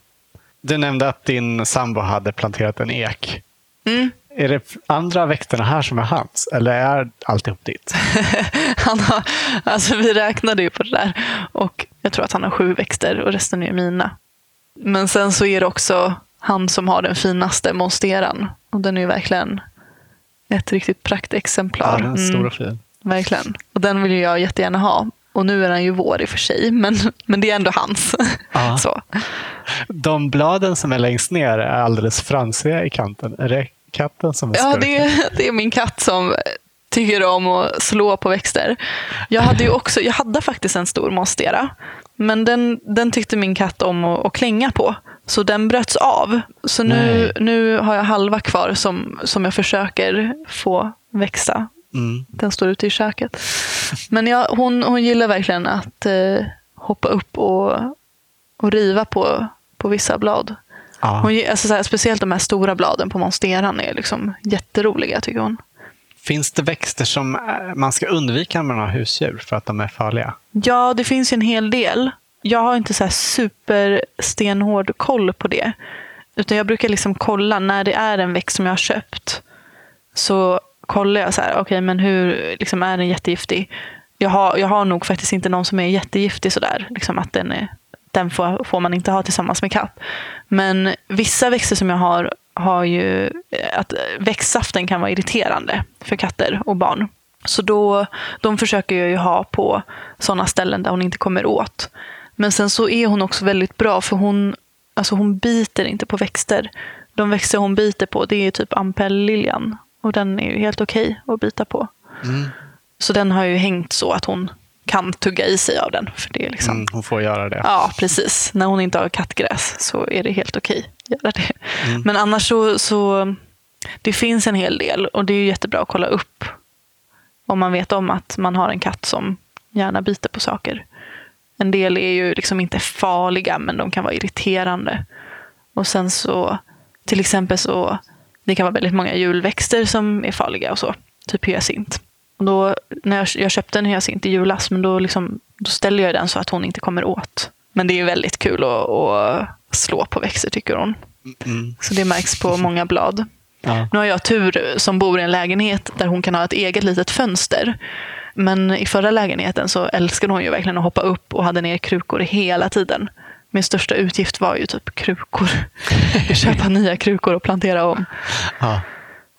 Du nämnde att din sambo hade planterat en ek. Mm. Är det andra växterna här som är hans? Eller är alltihop ditt? Han har, alltså vi räknade ju på det där och jag tror att han har sju växter och resten är mina. Men sen så är det också han som har den finaste monsteran och den är ju verkligen ett riktigt praktexemplar. Ja, den är stor Mm, och fin. verkligen. Och den vill ju jag jättegärna ha. Och nu är den ju vår i och för sig, men, men det är ändå hans. Ja. Så. De bladen som är längst ner är alldeles fransiga i kanten. Är det katten som är Ja, skurken? det är, det är min katt som tycker om att slå på växter. Jag hade ju också, jag hade faktiskt en stor monstera. Men den, den tyckte min katt om att, att klänga på. Så den bröts av. Så nu, Nej. nu har jag halva kvar som, som jag försöker få växa. Mm. Den står ute i köket. Men ja, hon, hon gillar verkligen att eh, hoppa upp och, och riva på, på vissa blad. Ja. Hon, alltså så här, speciellt de här stora bladen på monsteran är liksom jätteroliga tycker hon. Finns det växter som eh, man ska undvika man har husdjur för att de är farliga? Ja, det finns ju en hel del. Jag har inte så här superstenhård koll på det. Utan jag brukar liksom kolla när det är en växt som jag har köpt. Så kollar jag så här, okej men hur, liksom är den jättegiftig? Jag har, jag har nog faktiskt inte någon som är jättegiftig sådär. Liksom att den, är, den får, får man inte ha tillsammans med katt. Men vissa växter som jag har har ju eh, att växtsaften kan vara irriterande för katter och barn. Så då, de försöker jag ju ha på sådana ställen där hon inte kommer åt. Men sen så är hon också väldigt bra för hon, alltså hon biter inte på växter. De växter hon biter på det är typ ampelliljan. Och den är ju helt okej att bita på. Mm. Så den har ju hängt så att hon kan tugga i sig av den. För det är liksom, Mm, hon får göra det. Ja, precis. När hon inte har kattgräs så är det helt okej att göra det. Mm. Men annars så, så det finns en hel del och det är ju jättebra att kolla upp om man vet om att man har en katt som gärna biter på saker. En del är ju liksom inte farliga men de kan vara irriterande. Och sen så till exempel så det kan vara väldigt många julväxter som är farliga och så. Typ hyacint. Och då, när jag, jag köpte en hyacint i julas, men då, liksom, då ställer jag den så att hon inte kommer åt. Men det är väldigt kul att, att slå på växter tycker hon. Mm. Så det märks på många blad. Ja. Nu har jag tur som bor i en lägenhet där hon kan ha ett eget litet fönster. Men i förra lägenheten så älskade hon ju verkligen att hoppa upp och hade ner krukor hela tiden. Min största utgift var ju typ krukor. Köpa nya krukor och plantera om. Ja.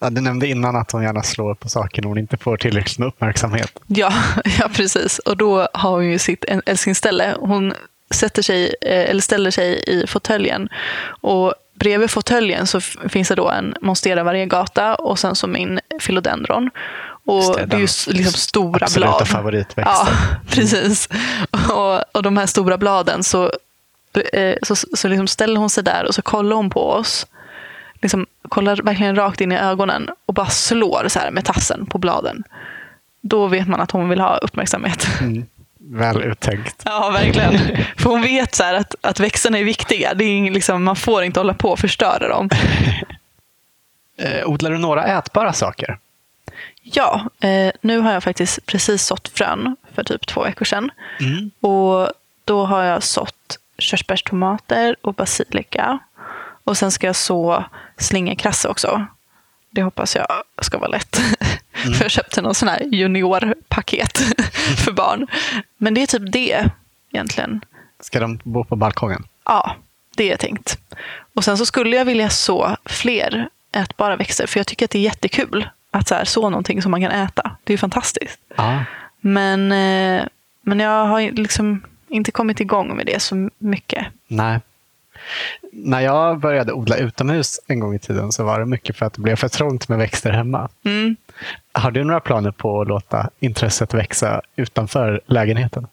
Ja, du nämnde innan att hon gärna slår på saker när hon inte får tillräckligt med uppmärksamhet. Ja, ja, precis. Och då har hon ju sitt älsklingsställe. Hon sätter sig, eh, eller ställer sig i fåtöljen. Och bredvid fåtöljen så finns det då en monstera variegata och sen så min philodendron. Och det, det, är ju liksom stora absoluta blad. favoritväxten. Ja, precis. Och, och de här stora bladen så, så, så liksom ställer hon sig där och så kollar hon på oss. Liksom kollar verkligen rakt in i ögonen och bara slår så här med tassen på bladen. Då vet man att hon vill ha uppmärksamhet. Mm. Väl uttänkt. Ja, verkligen. För hon vet så här att, att växterna är viktiga. Det är liksom, man får inte hålla på och förstöra dem. Eh, odlar du några ätbara saker? Ja, eh, nu har jag faktiskt precis sått frön för typ två veckor sedan. Mm. Och då har jag sått körsbärstomater och basilika. Och sen ska jag så slingerkrasse också. Det hoppas jag ska vara lätt. för jag köpte någon sån här juniorpaket för barn. Men det är typ det egentligen. Ska de bo på balkongen? Ja, det är tänkt. Och sen så skulle jag vilja så fler ätbara växter. För jag tycker att det är jättekul att så, här, så någonting som man kan äta. Det är ju fantastiskt. Ja. Men, eh, men jag har liksom inte kommit igång med det så mycket. Nej. När jag började odla utomhus en gång i tiden så var det mycket för att det blev för trångt med växter hemma. Mm. Har du några planer på att låta intresset växa utanför lägenheten?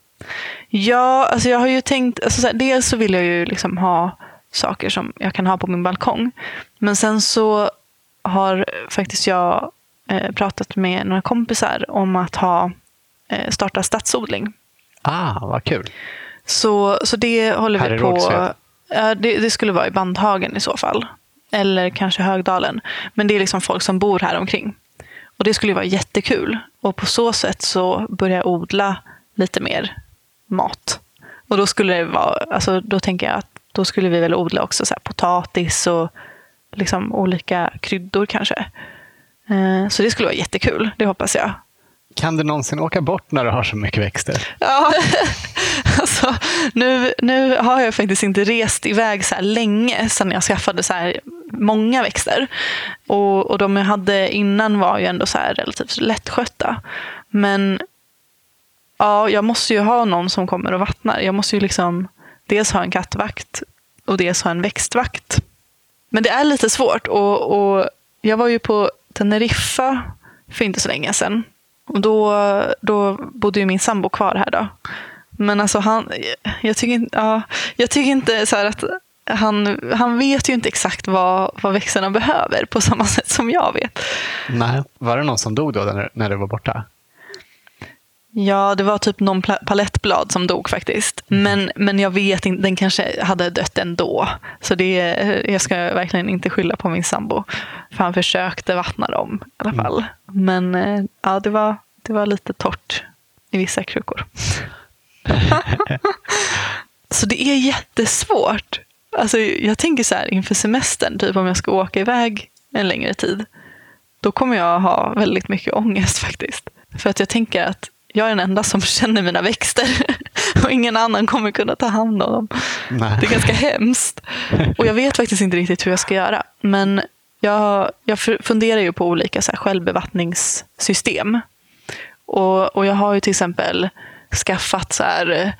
Ja, alltså jag har ju tänkt, alltså så här, dels så vill jag ju liksom ha saker som jag kan ha på min balkong. Men sen så har faktiskt jag eh, pratat med några kompisar om att ha eh, starta stadsodling. Ah, vad kul. Så, så det håller Här vi på. Ja, det, det skulle vara i Bandhagen i så fall. Eller kanske Högdalen. Men det är liksom folk som bor här omkring. Och det skulle vara jättekul. Och på så sätt så börjar jag odla lite mer mat. Och då skulle det vara, alltså då tänker jag att då skulle vi väl odla också så potatis och liksom olika kryddor kanske. Eh, så det skulle vara jättekul, det hoppas jag. Kan du någonsin åka bort när du har så mycket växter? Ja, alltså, nu, nu har jag faktiskt inte rest iväg så här länge sedan jag skaffade så här många växter. Och, och de jag hade innan var ju ändå så här relativt lättskötta. Men ja, jag måste ju ha någon som kommer och vattnar. Jag måste ju liksom dels ha en kattvakt och dels ha en växtvakt. Men det är lite svårt. Och, och jag var ju på Teneriffa för inte så länge sedan. Och då, då bodde ju min sambo kvar här. då. Men alltså han, jag tycker inte, ja, jag tycker inte så att han, han vet ju inte exakt vad, vad växterna behöver på samma sätt som jag vet. Nej. Var det någon som dog då när, när du var borta? Ja, det var typ någon palettblad som dog faktiskt. Mm. Men, men jag vet inte, den kanske hade dött ändå. Så det, jag ska verkligen inte skylla på min sambo. För han försökte vattna dem i alla fall. Mm. Men eh, ja, det var, det var lite torrt i vissa krukor. så det är jättesvårt. Alltså, jag tänker så här inför semestern, typ om jag ska åka iväg en längre tid. Då kommer jag ha väldigt mycket ångest faktiskt. För att jag tänker att jag är den enda som känner mina växter. Och ingen annan kommer kunna ta hand om dem. Nej. Det är ganska hemskt. Och jag vet faktiskt inte riktigt hur jag ska göra. Men jag, jag funderar ju på olika så här självbevattningssystem. Och, och jag har ju till exempel skaffat så här,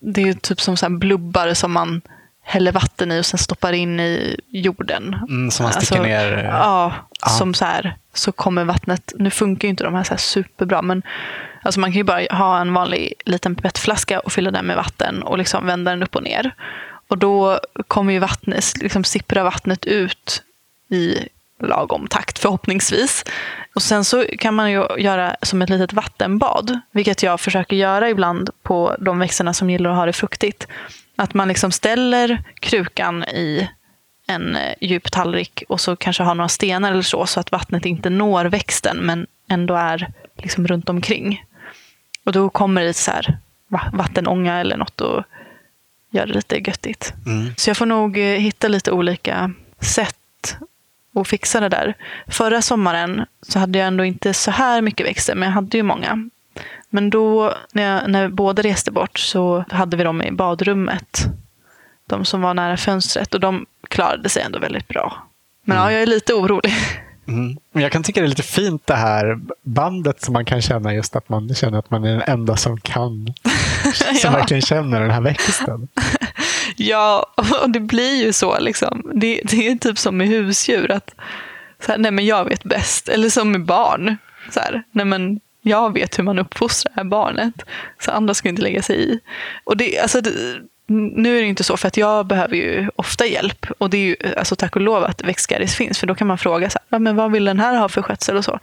det är typ som så blubbar som man häller vatten i och sen stoppar in i jorden. Mm, som man sticker alltså, ner? Ja, ja, som så här, så kommer vattnet, nu funkar ju inte de här, så här superbra, men alltså man kan ju bara ha en vanlig liten pipettflaska och fylla den med vatten och liksom vända den upp och ner. Och då kommer ju vattnet, liksom sippra vattnet ut i lagom takt förhoppningsvis. Och sen så kan man ju göra som ett litet vattenbad, vilket jag försöker göra ibland på de växterna som gillar att ha det fuktigt. Att man liksom ställer krukan i en eh, djup tallrik och så kanske har några stenar eller så, så att vattnet inte når växten men ändå är liksom runt omkring. Och då kommer det så här vattenånga eller något och gör det lite göttigt. Mm. Så jag får nog eh, hitta lite olika sätt att fixa det där. Förra sommaren så hade jag ändå inte så här mycket växter, men jag hade ju många. Men då, när, jag, när båda reste bort, så hade vi dem i badrummet. De som var nära fönstret. Och de klarade sig ändå väldigt bra. Men mm. ja, jag är lite orolig. Mm. Jag kan tycka det är lite fint det här bandet som man kan känna just att man känner att man är den enda som kan. Som ja. verkligen känner den här växten. ja, och det blir ju så. Liksom. Det, det är typ som med husdjur. att så här, nej men jag vet bäst. Eller som med barn. Så här, nej men jag vet hur man uppfostrar det här barnet. Så andra ska inte lägga sig i. Och det, alltså, det, nu är det inte så, för att jag behöver ju ofta hjälp. Och det är ju alltså, tack och lov att växtgaris finns, för då kan man fråga så här, men vad vill den här ha för skötsel och så.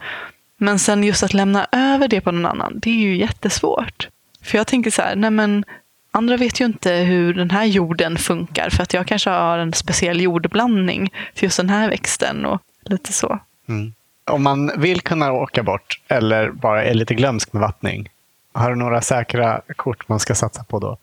Men sen just att lämna över det på någon annan, det är ju jättesvårt. För jag tänker så här, nej men andra vet ju inte hur den här jorden funkar, för att jag kanske har en speciell jordblandning till just den här växten och lite så. Mm. Om man vill kunna åka bort eller bara är lite glömsk med vattning, har du några säkra kort man ska satsa på då?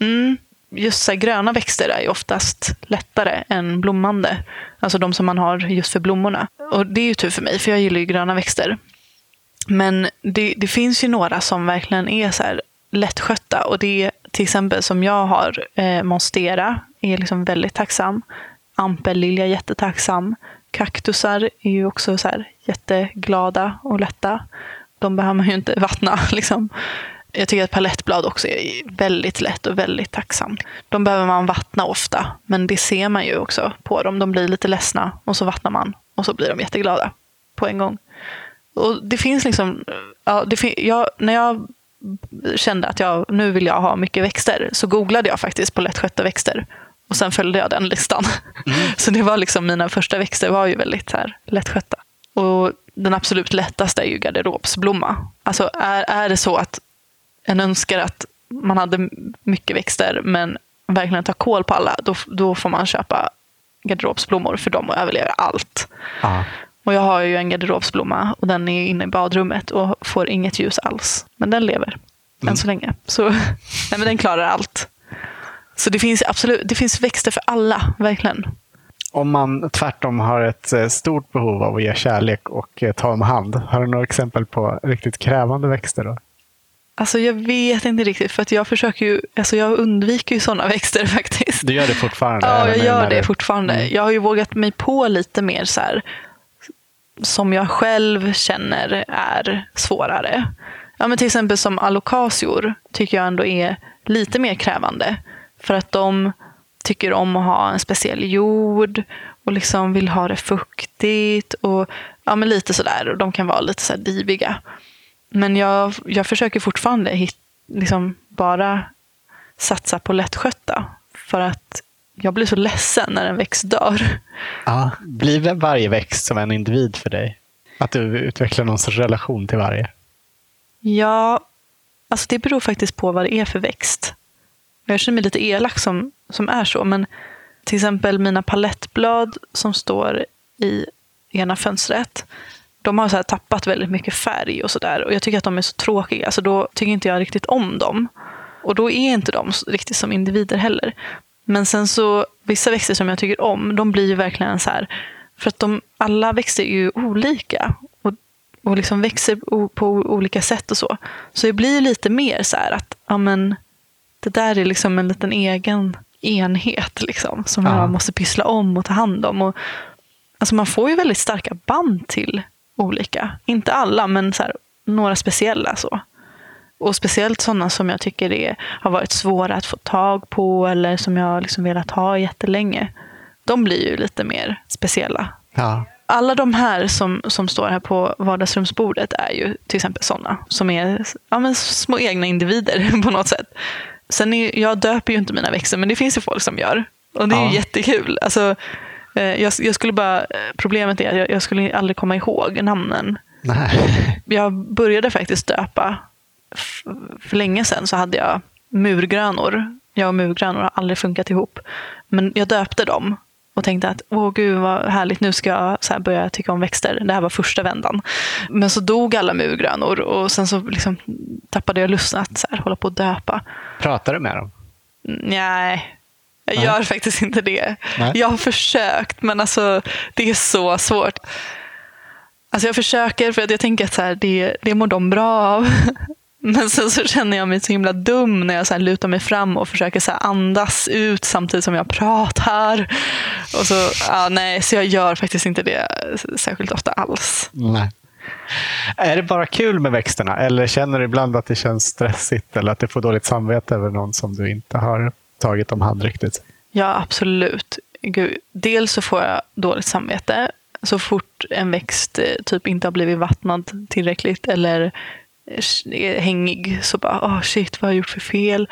Mm. Just så här, gröna växter är ju oftast lättare än blommande. Alltså de som man har just för blommorna. Och det är ju tur för mig, för jag gillar ju gröna växter. Men det, det finns ju några som verkligen är så här lättskötta. Och det är till exempel som jag har, eh, Monstera är liksom väldigt tacksam. Ampellilja jättetacksam. Kaktusar är ju också så här jätteglada och lätta. De behöver man ju inte vattna. Liksom. Jag tycker att palettblad också är väldigt lätt och väldigt tacksamt. De behöver man vattna ofta, men det ser man ju också på dem. De blir lite ledsna och så vattnar man och så blir de jätteglada på en gång. Och det finns liksom, ja, det fin jag, när jag kände att jag, nu vill jag ha mycket växter så googlade jag faktiskt på lättskötta växter. Och sen följde jag den listan. Mm. så det var liksom mina första växter var ju väldigt här, lättskötta. Och den absolut lättaste är ju garderobsblomma. Alltså är, är det så att en önskar att man hade mycket växter men verkligen tar koll på alla, då, då får man köpa garderobsblommor för de överlever allt. Aha. Och jag har ju en garderobsblomma och den är inne i badrummet och får inget ljus alls. Men den lever mm. än så länge. Så nej, men den klarar allt. Så det finns absolut det finns växter för alla, verkligen. Om man tvärtom har ett eh, stort behov av att ge kärlek och eh, ta om hand, har du några exempel på riktigt krävande växter? Då? Alltså jag vet inte riktigt, för att jag försöker ju, alltså jag undviker ju sådana växter faktiskt. Du gör det fortfarande? Ja, jag gör det du... fortfarande. Mm. Jag har ju vågat mig på lite mer så här, som jag själv känner är svårare. Ja, men till exempel som alokasior tycker jag ändå är lite mer krävande. För att de tycker om att ha en speciell jord och liksom vill ha det fuktigt och ja, men lite sådär. Och de kan vara lite så diviga. Men jag, jag försöker fortfarande hit, liksom bara satsa på lättskötta. För att jag blir så ledsen när en växt dör. Ja, blir varje växt som en individ för dig? Att du utvecklar någon sorts relation till varje? Ja, alltså det beror faktiskt på vad det är för växt. Jag känner mig lite elak som, som är så, men till exempel mina palettblad som står i ena fönstret, de har så tappat väldigt mycket färg och sådär. Och jag tycker att de är så tråkiga, så då tycker inte jag riktigt om dem. Och då är inte de riktigt som individer heller. Men sen så, vissa växter som jag tycker om, de blir ju verkligen så här, för att de, alla växter är ju olika och, och liksom växer på olika sätt och så. Så det blir lite mer så här att, ja men, det där är liksom en liten egen enhet liksom, som ja. jag måste pyssla om och ta hand om. Och, alltså man får ju väldigt starka band till olika. Inte alla, men så här, några speciella. så. Och speciellt sådana som jag tycker är, har varit svåra att få tag på eller som jag liksom velat ha jättelänge. De blir ju lite mer speciella. Ja. Alla de här som, som står här på vardagsrumsbordet är ju till exempel sådana som är ja, men små egna individer på något sätt. Sen är, jag döper ju inte mina växter, men det finns ju folk som gör. Och det är ja. ju jättekul. Alltså, eh, jag, jag, skulle bara, problemet är att jag, jag skulle aldrig komma ihåg namnen. Nej. Jag började faktiskt döpa för länge sedan så hade jag murgrönor. Jag och murgrönor har aldrig funkat ihop. Men jag döpte dem och tänkte att åh gud vad härligt, nu ska jag så börja tycka om växter. Det här var första vändan. Men så dog alla murgrönor och sen så liksom tappade jag lusten att så här, hålla på att döpa. Pratar du med dem? Nej, jag Nej. gör faktiskt inte det. Nej. Jag har försökt, men alltså, det är så svårt. Alltså jag försöker, för att jag tänker att så här, det, det mår de bra av. Men sen så känner jag mig så himla dum när jag så lutar mig fram och försöker så andas ut samtidigt som jag pratar. Och så, ja, nej, så jag gör faktiskt inte det särskilt ofta alls. Nej. Är det bara kul med växterna eller känner du ibland att det känns stressigt eller att du får dåligt samvete över någon som du inte har tagit om hand riktigt? Ja, absolut. Gud. Dels så får jag dåligt samvete så fort en växt eh, typ inte har blivit vattnad tillräckligt eller Eh, hängig så bara, oh shit, vad har jag gjort för fel?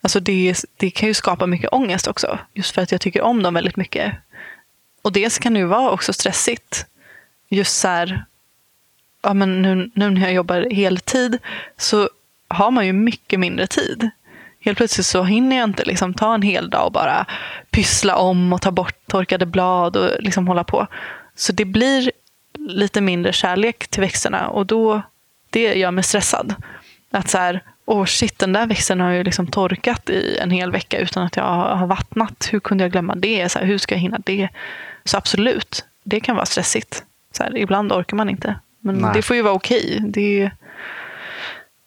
Alltså det, det kan ju skapa mycket ångest också, just för att jag tycker om dem väldigt mycket. Och dels kan det ju vara också stressigt. Just så här, ja men nu, nu när jag jobbar heltid så har man ju mycket mindre tid. Helt plötsligt så hinner jag inte liksom ta en hel dag och bara pyssla om och ta bort torkade blad och liksom hålla på. Så det blir lite mindre kärlek till växterna och då det gör mig stressad. Att så här, oh shit, den där växten har ju liksom torkat i en hel vecka utan att jag har vattnat. Hur kunde jag glömma det? Så här, hur ska jag hinna det? Så absolut, det kan vara stressigt. Så här, ibland orkar man inte. Men Nej. det får ju vara okej. Det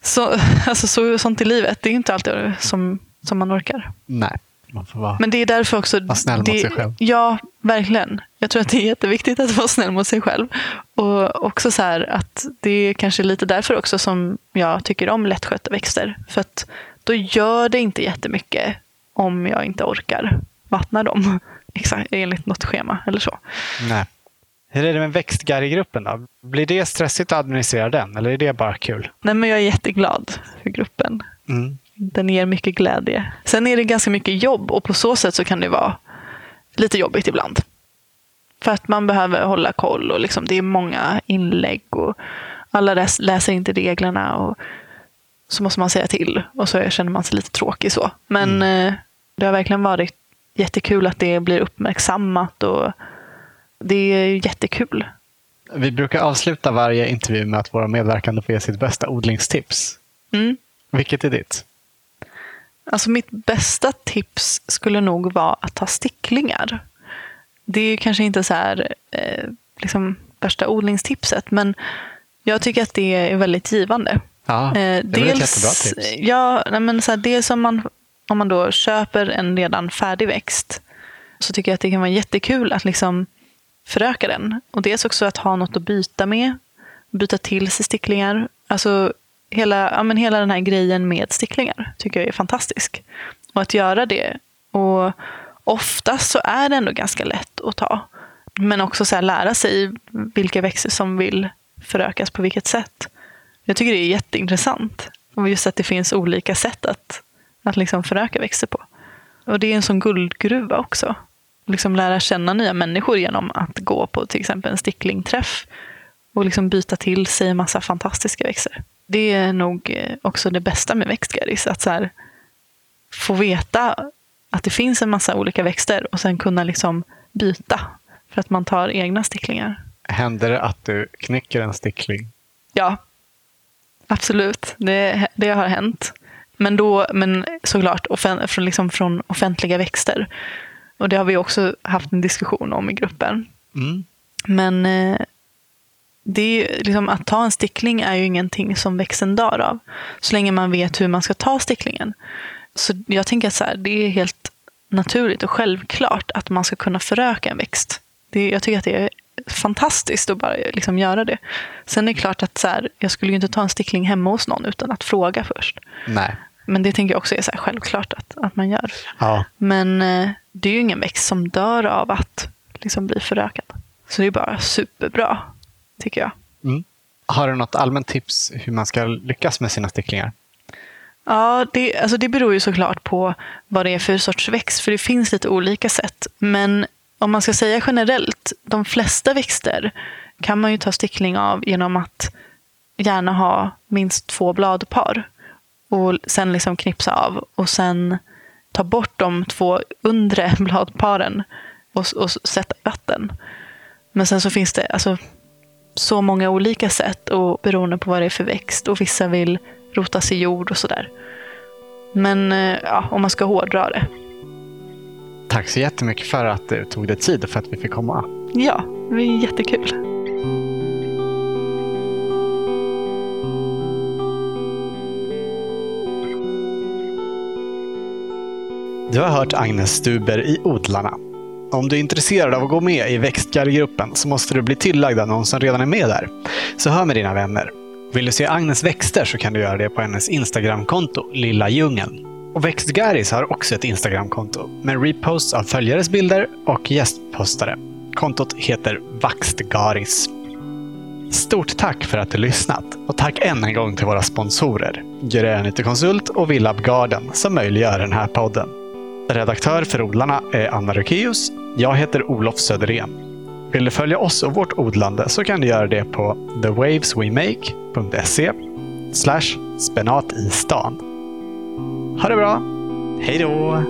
så, alltså, så, sånt i livet, det är inte alltid som, som man orkar. Nej. Man får vara, Men det är därför också... Vara snäll mot sig själv. Ja, verkligen. Jag tror att det är jätteviktigt att vara snäll mot sig själv. Och också så här att det är kanske lite därför också som jag tycker om lättskötta växter. För att då gör det inte jättemycket om jag inte orkar vattna dem exakt, enligt något schema eller så. Nej. Hur är det med växtguidegruppen då? Blir det stressigt att administrera den eller är det bara kul? Nej, men jag är jätteglad för gruppen. Mm. Den ger mycket glädje. Sen är det ganska mycket jobb och på så sätt så kan det vara lite jobbigt ibland. För att man behöver hålla koll och liksom, det är många inlägg och alla läser inte reglerna. och Så måste man säga till och så känner man sig lite tråkig så. Men mm. Eh, det har verkligen varit jättekul att det blir uppmärksammat och det är jättekul. Vi brukar avsluta varje intervju med att våra medverkande får ge sitt bästa odlingstips. Mm. Vilket är ditt? Alltså mitt bästa tips skulle nog vara att ta sticklingar. Det är kanske inte så här, eh, liksom värsta odlingstipset, men jag tycker att det är väldigt givande. Ja, Eh, det är väl ett jättebra tips. Ja, men så här, dels om man, om man då köper en redan färdig växt så tycker jag att det kan vara jättekul att liksom föröka den. Och dels också att ha något att byta med, byta till sig sticklingar. Alltså hela, ja, men hela den här grejen med sticklingar tycker jag är fantastisk. Och att göra det. Och oftast så är det ändå ganska lätt att ta. Men också så här, lära sig vilka växter som vill förökas på vilket sätt. Jag tycker det är jätteintressant. Och just att det finns olika sätt att, att liksom föröka växter på. Och det är en sån guldgruva också. Liksom lära känna nya människor genom att gå på till exempel en sticklingträff och liksom byta till sig en massa fantastiska växter. Det är nog eh, också det bästa med växtgaris. Att så här, få veta att det finns en massa olika växter och sen kunna liksom byta för att man tar egna sticklingar. Händer det att du knycker en stickling? Ja, absolut. Det, det har hänt. Men, då, men såklart offen, från, liksom från offentliga växter. Och det har vi också haft en diskussion om i gruppen. Mm. Men eh, det är liksom, att ta en stickling är ju ingenting som växten dör av. Så länge man vet hur man ska ta sticklingen. Så jag tänker att så här, det är helt naturligt och självklart att man ska kunna föröka en växt. Det, jag tycker att det är fantastiskt att bara liksom göra det. Sen är det klart att så här, jag skulle ju inte ta en stickling hemma hos någon utan att fråga först. Nej. Men det tänker jag också är så självklart att, att man gör. Ja. Men eh, det är ju ingen växt som dör av att liksom bli förökad. Så det är bara superbra, tycker jag. Mm. Har du något allmänt tips hur man ska lyckas med sina sticklingar? Ja, det, alltså det beror ju såklart på vad det är för sorts växt, för det finns lite olika sätt. Men om man ska säga generellt, de flesta växter kan man ju ta stickling av genom att gärna ha minst två bladpar och sen liksom knipsa av och sen ta bort de två undre bladparen och, och sätta vatten. Men sen så finns det alltså så många olika sätt och beroende på vad det är för växt och vissa vill rotas i jord och sådär. Men eh, ja, om man ska hårdra det. Tack så jättemycket för att du tog dig tid för att vi fick komma. Ja, det är jättekul. Du har hört Agnes Stuber i Odlarna. Om du är intresserad av att gå med i Växtguidegruppen så måste du bli tillagd av någon som redan är med där. Så hör med dina vänner. Vill du se Agnes växter så kan du göra det på hennes Instagramkonto, Lilla Djungeln. Och Växtgaris har också ett Instagramkonto med reposts av följares bilder och gästpostare. Kontot heter Vaxtgaris. Stort tack för att du lyssnat och tack än en gång till våra sponsorer Grönytekonsult och Villab Garden som möjliggör den här podden. Redaktör för Odlarna är Anna Rukeus. Jag heter Olof Söderén. Vill du följa oss och vårt odlande så kan du göra det på thewaveswemake.se slash spenat i stan. Ha det bra! Hej då!